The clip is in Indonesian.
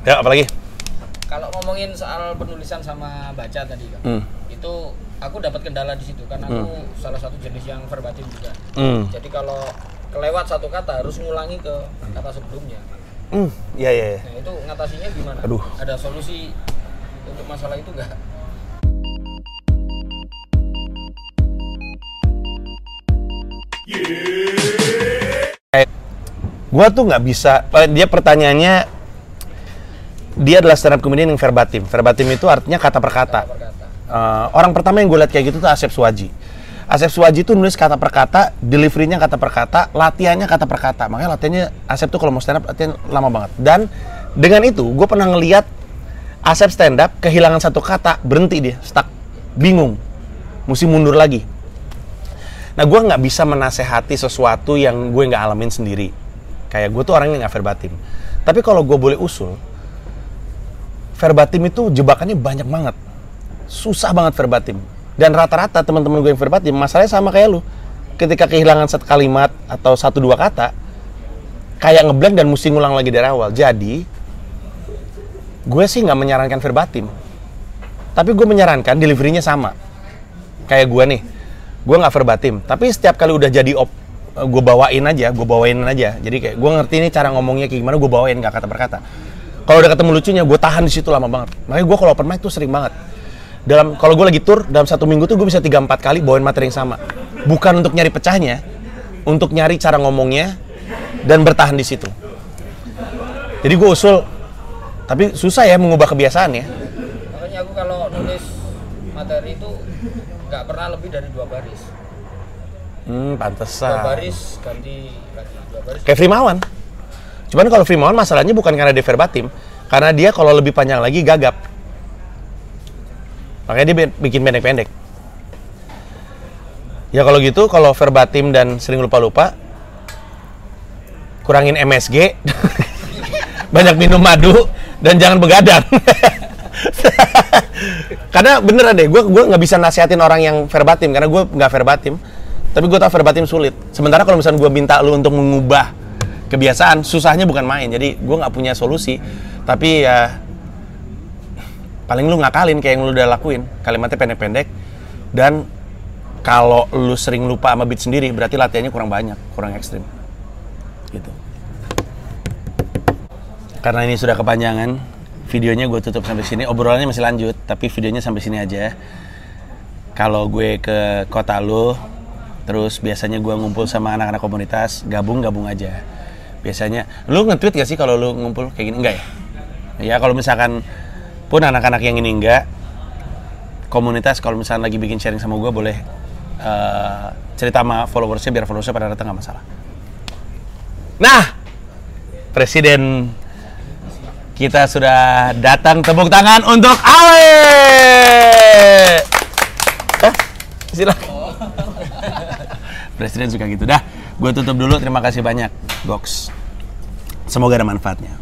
Ya, apalagi? Kalau ngomongin soal penulisan sama baca tadi kan, Hmm. itu aku dapat kendala di situ karena aku salah satu jenis yang verbatim juga. Hmm. Jadi kalau kelewat satu kata harus ngulangi ke kata sebelumnya. Hmm, iya iya. iya. Nah itu ngatasinya gimana? Aduh. Ada solusi untuk masalah itu nggak? Gua tuh nggak bisa. eh, Dia pertanyaannya dia adalah stand up comedian yang verbatim. Verbatim itu artinya kata per kata. Perkata. Eh, orang pertama yang gue lihat kayak gitu tuh Asep Suwaji. Asep Suwaji tuh nulis kata per kata, deliverynya kata per kata, latihannya kata per kata. Makanya latihannya Asep tuh kalau mau stand up latihan lama banget. Dan dengan itu gue pernah ngeliat Asep stand up kehilangan satu kata berhenti dia stuck bingung mesti mundur lagi. Nah gue nggak bisa menasehati sesuatu yang gue nggak alamin sendiri. Kayak gue tuh orangnya nggak verbatim. Tapi kalau gue boleh usul, verbatim itu jebakannya banyak banget. Susah banget verbatim. Dan rata-rata teman-teman gue yang verbatim, masalahnya sama kayak lu. Ketika kehilangan satu kalimat atau satu dua kata, kayak ngeblank dan mesti ngulang lagi dari awal. Jadi, gue sih nggak menyarankan verbatim. Tapi gue menyarankan deliverynya sama. Kayak gue nih, gue nggak verbatim. Tapi setiap kali udah jadi op, gue bawain aja, gue bawain aja. Jadi kayak gue ngerti ini cara ngomongnya kayak gimana, gue bawain nggak kata per kata. Kalau udah ketemu lucunya, gue tahan di situ lama banget. Makanya gue kalau open mic tuh sering banget. Dalam kalau gue lagi tour dalam satu minggu tuh gue bisa 3-4 kali bawain materi yang sama. Bukan untuk nyari pecahnya, untuk nyari cara ngomongnya dan bertahan di situ. Jadi gue usul, tapi susah ya mengubah kebiasaan ya. Makanya aku kalau nulis materi itu nggak pernah lebih dari dua baris. Hmm, Dua pantesan. baris ganti lagi dua baris. Kayak Frimawan. Cuman kalau Frimawan masalahnya bukan karena dia verbatim, karena dia kalau lebih panjang lagi gagap. Makanya dia bi- bikin pendek-pendek. Ya kalau gitu, kalau verbatim dan sering lupa-lupa, kurangin MSG, banyak minum madu, dan jangan begadang. karena bener deh, gue gue nggak bisa nasihatin orang yang verbatim karena gue nggak verbatim. Tapi gue tau verbatim sulit. Sementara kalau misalnya gue minta lu untuk mengubah kebiasaan, susahnya bukan main. Jadi gue nggak punya solusi. Tapi ya paling lu ngakalin kayak yang lu udah lakuin. Kalimatnya pendek-pendek dan kalau lu sering lupa sama beat sendiri, berarti latihannya kurang banyak, kurang ekstrim. Gitu. Karena ini sudah kepanjangan, videonya gue tutup sampai sini. Obrolannya masih lanjut, tapi videonya sampai sini aja. Kalau gue ke kota lu, terus biasanya gue ngumpul sama anak-anak komunitas, gabung-gabung aja. Biasanya, lu nge-tweet gak sih kalau lu ngumpul kayak gini? Enggak ya? Ya kalau misalkan pun anak-anak yang ini enggak, komunitas kalau misalnya lagi bikin sharing sama gue boleh eh, cerita sama followersnya biar followersnya pada datang nggak masalah. Nah, presiden kita sudah datang tepuk tangan untuk Awe. Eh, silakan. Presiden suka gitu dah. Gue tutup dulu. Terima kasih banyak, Gox. Semoga ada manfaatnya.